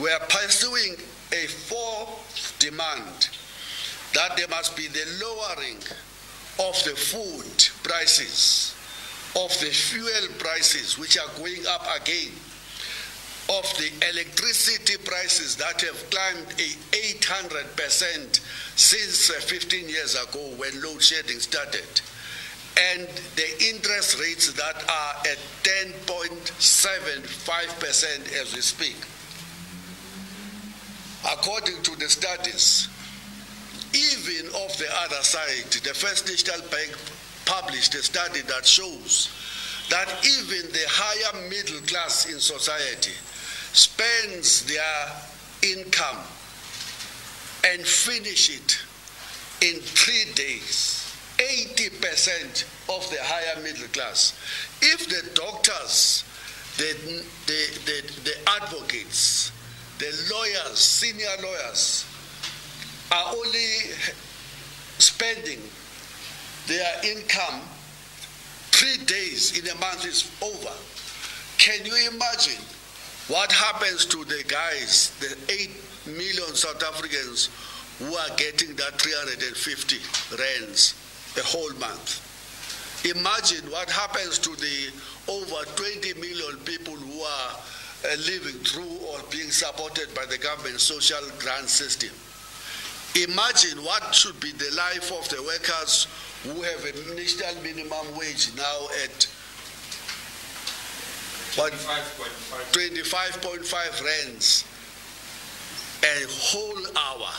we are pursuing a fourth demand that there must be the lowering of the food prices, of the fuel prices, which are going up again, of the electricity prices that have climbed a 800% since uh, 15 years ago when load shedding started, and the interest rates that are at 10.75% as we speak. According to the studies, even of the other side, the First National Bank published a study that shows that even the higher middle class in society spends their income and finish it in three days. 80% of the higher middle class. If the doctors, the, the, the, the advocates, the lawyers, senior lawyers, are only spending their income three days in a month is over. Can you imagine what happens to the guys, the 8 million South Africans who are getting that 350 rands a whole month? Imagine what happens to the over 20 million people who are living through or being supported by the government social grant system. Imagine what should be the life of the workers who have a national minimum wage now at what 25.5 rands a whole hour.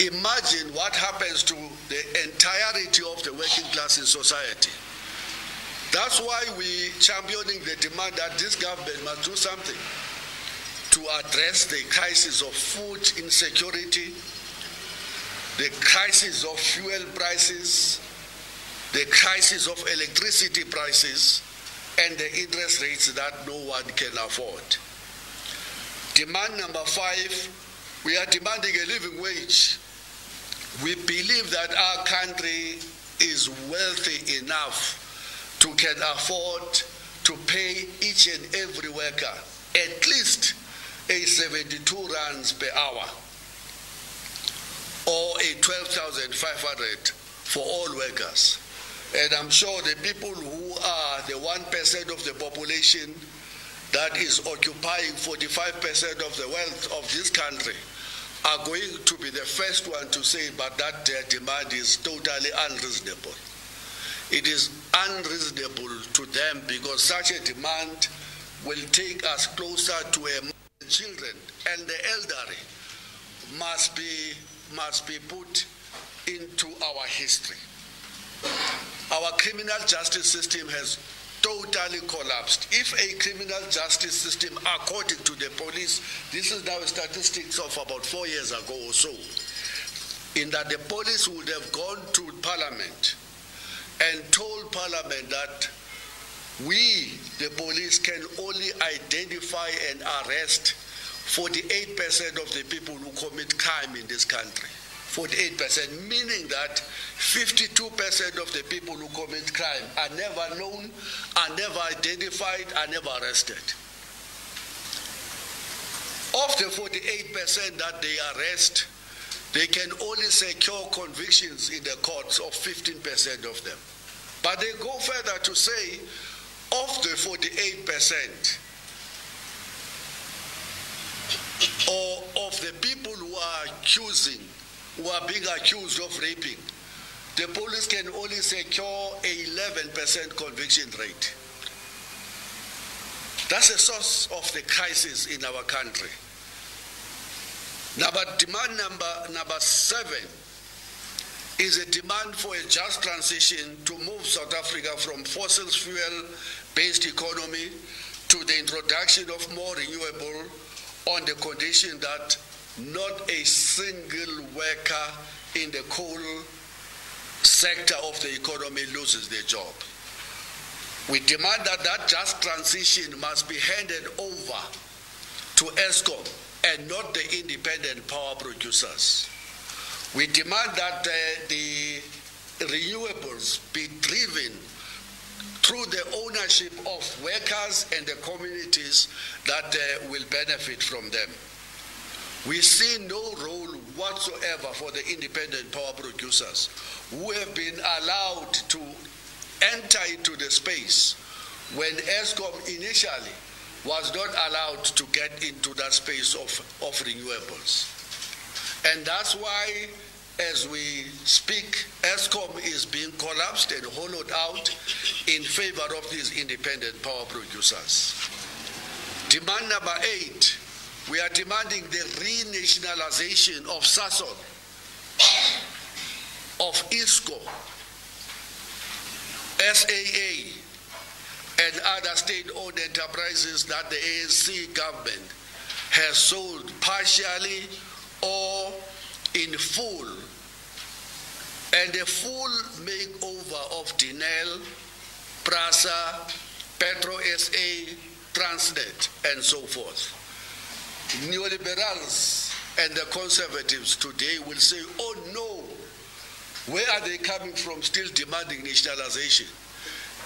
Imagine what happens to the entirety of the working class in society. That's why we championing the demand that this government must do something to address the crisis of food insecurity, the crisis of fuel prices, the crisis of electricity prices, and the interest rates that no one can afford. Demand number five, we are demanding a living wage. We believe that our country is wealthy enough to can afford to pay each and every worker at least a 72 rands per hour or a 12,500 for all workers. And I'm sure the people who are the 1% of the population that is occupying 45% of the wealth of this country are going to be the first one to say, but that their demand is totally unreasonable. It is unreasonable to them because such a demand will take us closer to a children and the elderly must be must be put into our history. Our criminal justice system has totally collapsed. If a criminal justice system, according to the police, this is now statistics of about four years ago or so, in that the police would have gone to parliament and told Parliament that we, the police, can only identify and arrest 48% of the people who commit crime in this country. 48%, meaning that 52% of the people who commit crime are never known, are never identified, are never arrested. Of the 48% that they arrest, they can only secure convictions in the courts of 15% of them. But they go further to say, of the 48%, or of the people who are accusing, who are being accused of raping, the police can only secure a 11% conviction rate. That's the source of the crisis in our country. But demand number, number seven is a demand for a just transition to move South Africa from fossil fuel based economy to the introduction of more renewable on the condition that not a single worker in the coal sector of the economy loses their job. We demand that that just transition must be handed over to Eskom and not the independent power producers. We demand that uh, the renewables be driven through the ownership of workers and the communities that uh, will benefit from them. We see no role whatsoever for the independent power producers who have been allowed to enter into the space when ESCOM initially was not allowed to get into that space of, of renewables. And that's why, as we speak, ESCOM is being collapsed and hollowed out in favor of these independent power producers. Demand number eight, we are demanding the renationalization of SASOL, of ISCO, SAA, and other state-owned enterprises that the ANC government has sold partially or in full, and a full makeover of Denel, Prasa, Petro SA, Transnet, and so forth. Neoliberals and the conservatives today will say, oh no, where are they coming from still demanding nationalization?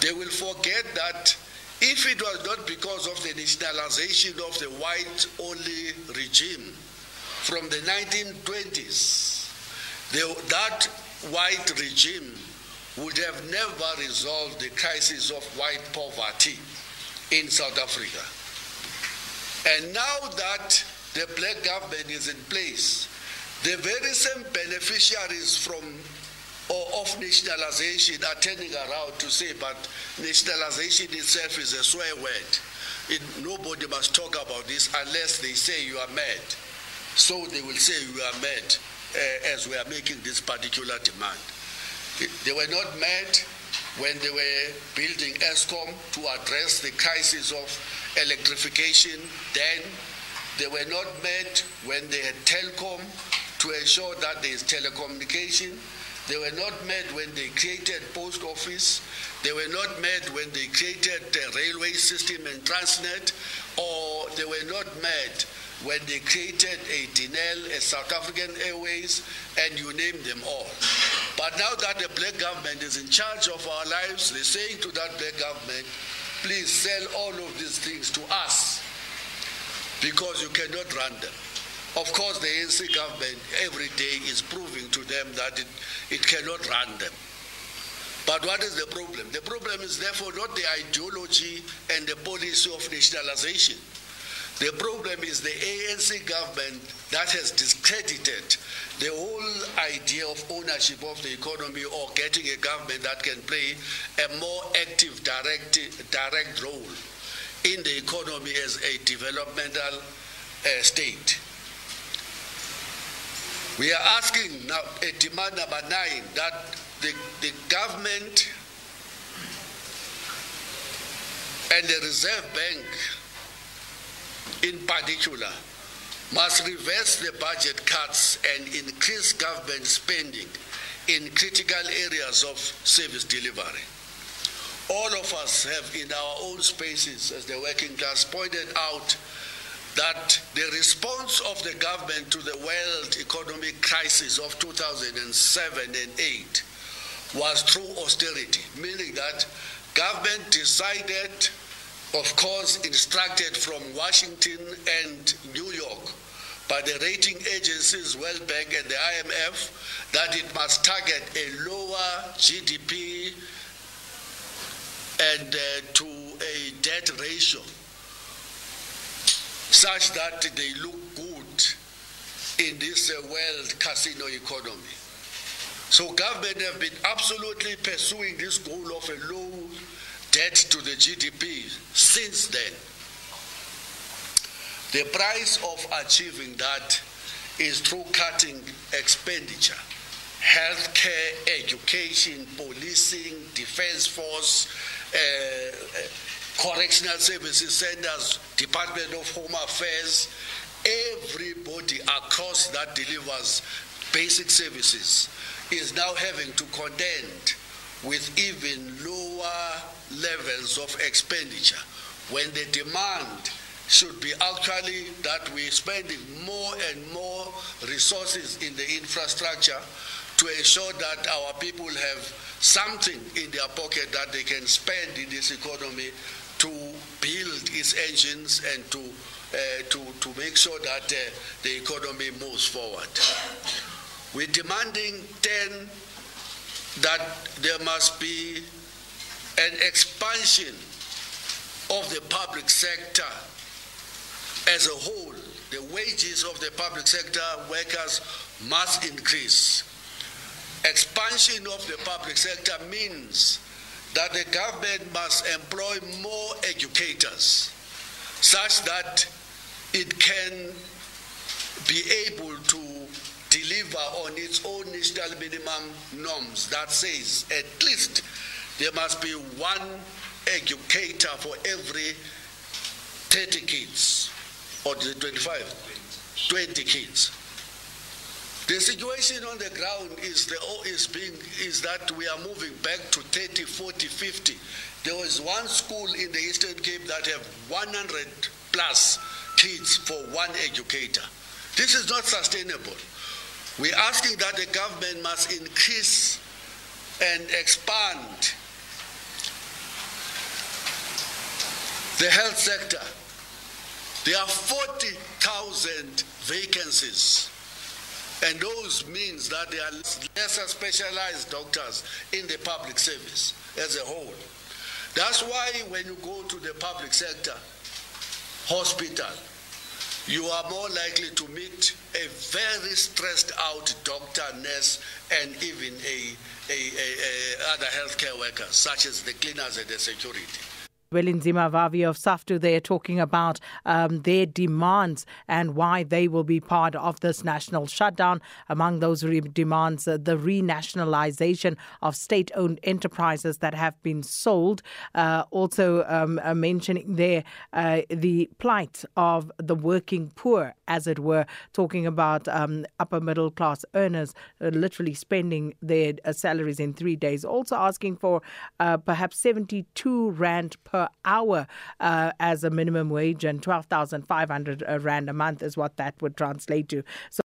They will forget that if it was not because of the nationalization of the white only regime from the 1920s, the, that white regime would have never resolved the crisis of white poverty in South Africa. And now that the black government is in place, the very same beneficiaries from or of nationalization are turning around to say, but nationalization itself is a swear word. It, nobody must talk about this unless they say you are mad. So they will say you are mad uh, as we are making this particular demand. They were not mad when they were building ESCOM to address the crisis of electrification then. They were not mad when they had Telkom to ensure that there is telecommunication. They were not mad when they created post office. They were not mad when they created the railway system and Transnet, or they were not mad when they created a Denel, a South African Airways, and you name them all. But now that the black government is in charge of our lives, they're saying to that black government, please sell all of these things to us because you cannot run them. Of course, the ANC government every day is proving to them that it, it cannot run them. But what is the problem? The problem is therefore not the ideology and the policy of nationalization. The problem is the ANC government that has discredited the whole idea of ownership of the economy or getting a government that can play a more active direct, direct role in the economy as a developmental uh, state. We are asking now a demand number nine that the, the government and the Reserve Bank in particular must reverse the budget cuts and increase government spending in critical areas of service delivery. All of us have in our own spaces as the working class pointed out that the response of the government to the world economic crisis of 2007 and 8 was through austerity, meaning that government decided, of course, instructed from Washington and New York by the rating agencies, World Bank and the IMF, that it must target a lower GDP and uh, to a debt ratio. Such that they look good in this uh, world casino economy. So government have been absolutely pursuing this goal of a low debt to the GDP since then. The price of achieving that is through cutting expenditure. Healthcare, education, policing, defense force, uh, uh correctional services centers, Department of Home Affairs, everybody across that delivers basic services is now having to contend with even lower levels of expenditure when the demand should be actually that we're spending more and more resources in the infrastructure to ensure that our people have something in their pocket that they can spend in this economy to build its engines and to, uh, to, to make sure that uh, the economy moves forward. We're demanding 10 that there must be an expansion of the public sector as a whole. The wages of the public sector workers must increase. Expansion of the public sector means that the government must employ more educators such that it can be able to deliver on its own national minimum norms that says at least there must be one educator for every 30 kids or 25 20 kids. The situation on the ground is the is being is that we are moving back to 30 40 50 there was one school in the eastern cape that have 100 plus kids for one educator this is not sustainable we're asking that the government must increase and expand the health sector. There are 40,000 vacancies. And those means that there are lesser specialized doctors in the public service as a whole. That's why when you go to the public sector hospital, you are more likely to meet a very stressed out doctor, nurse, and even a, a, a, a other healthcare workers, such as the cleaners and the security. Welinzima Vavi of SAFTU there talking about um, their demands and why they will be part of this national shutdown. Among those re- demands, uh, the renationalization of state owned enterprises that have been sold. Uh, also, um, uh, mentioning there uh, the plight of the working poor, as it were, talking about um, upper middle class earners uh, literally spending their uh, salaries in three days. Also, asking for perhaps 72 Rand per hour uh, as a minimum wage, and 12,500 uh, Rand a month is what that would translate to. So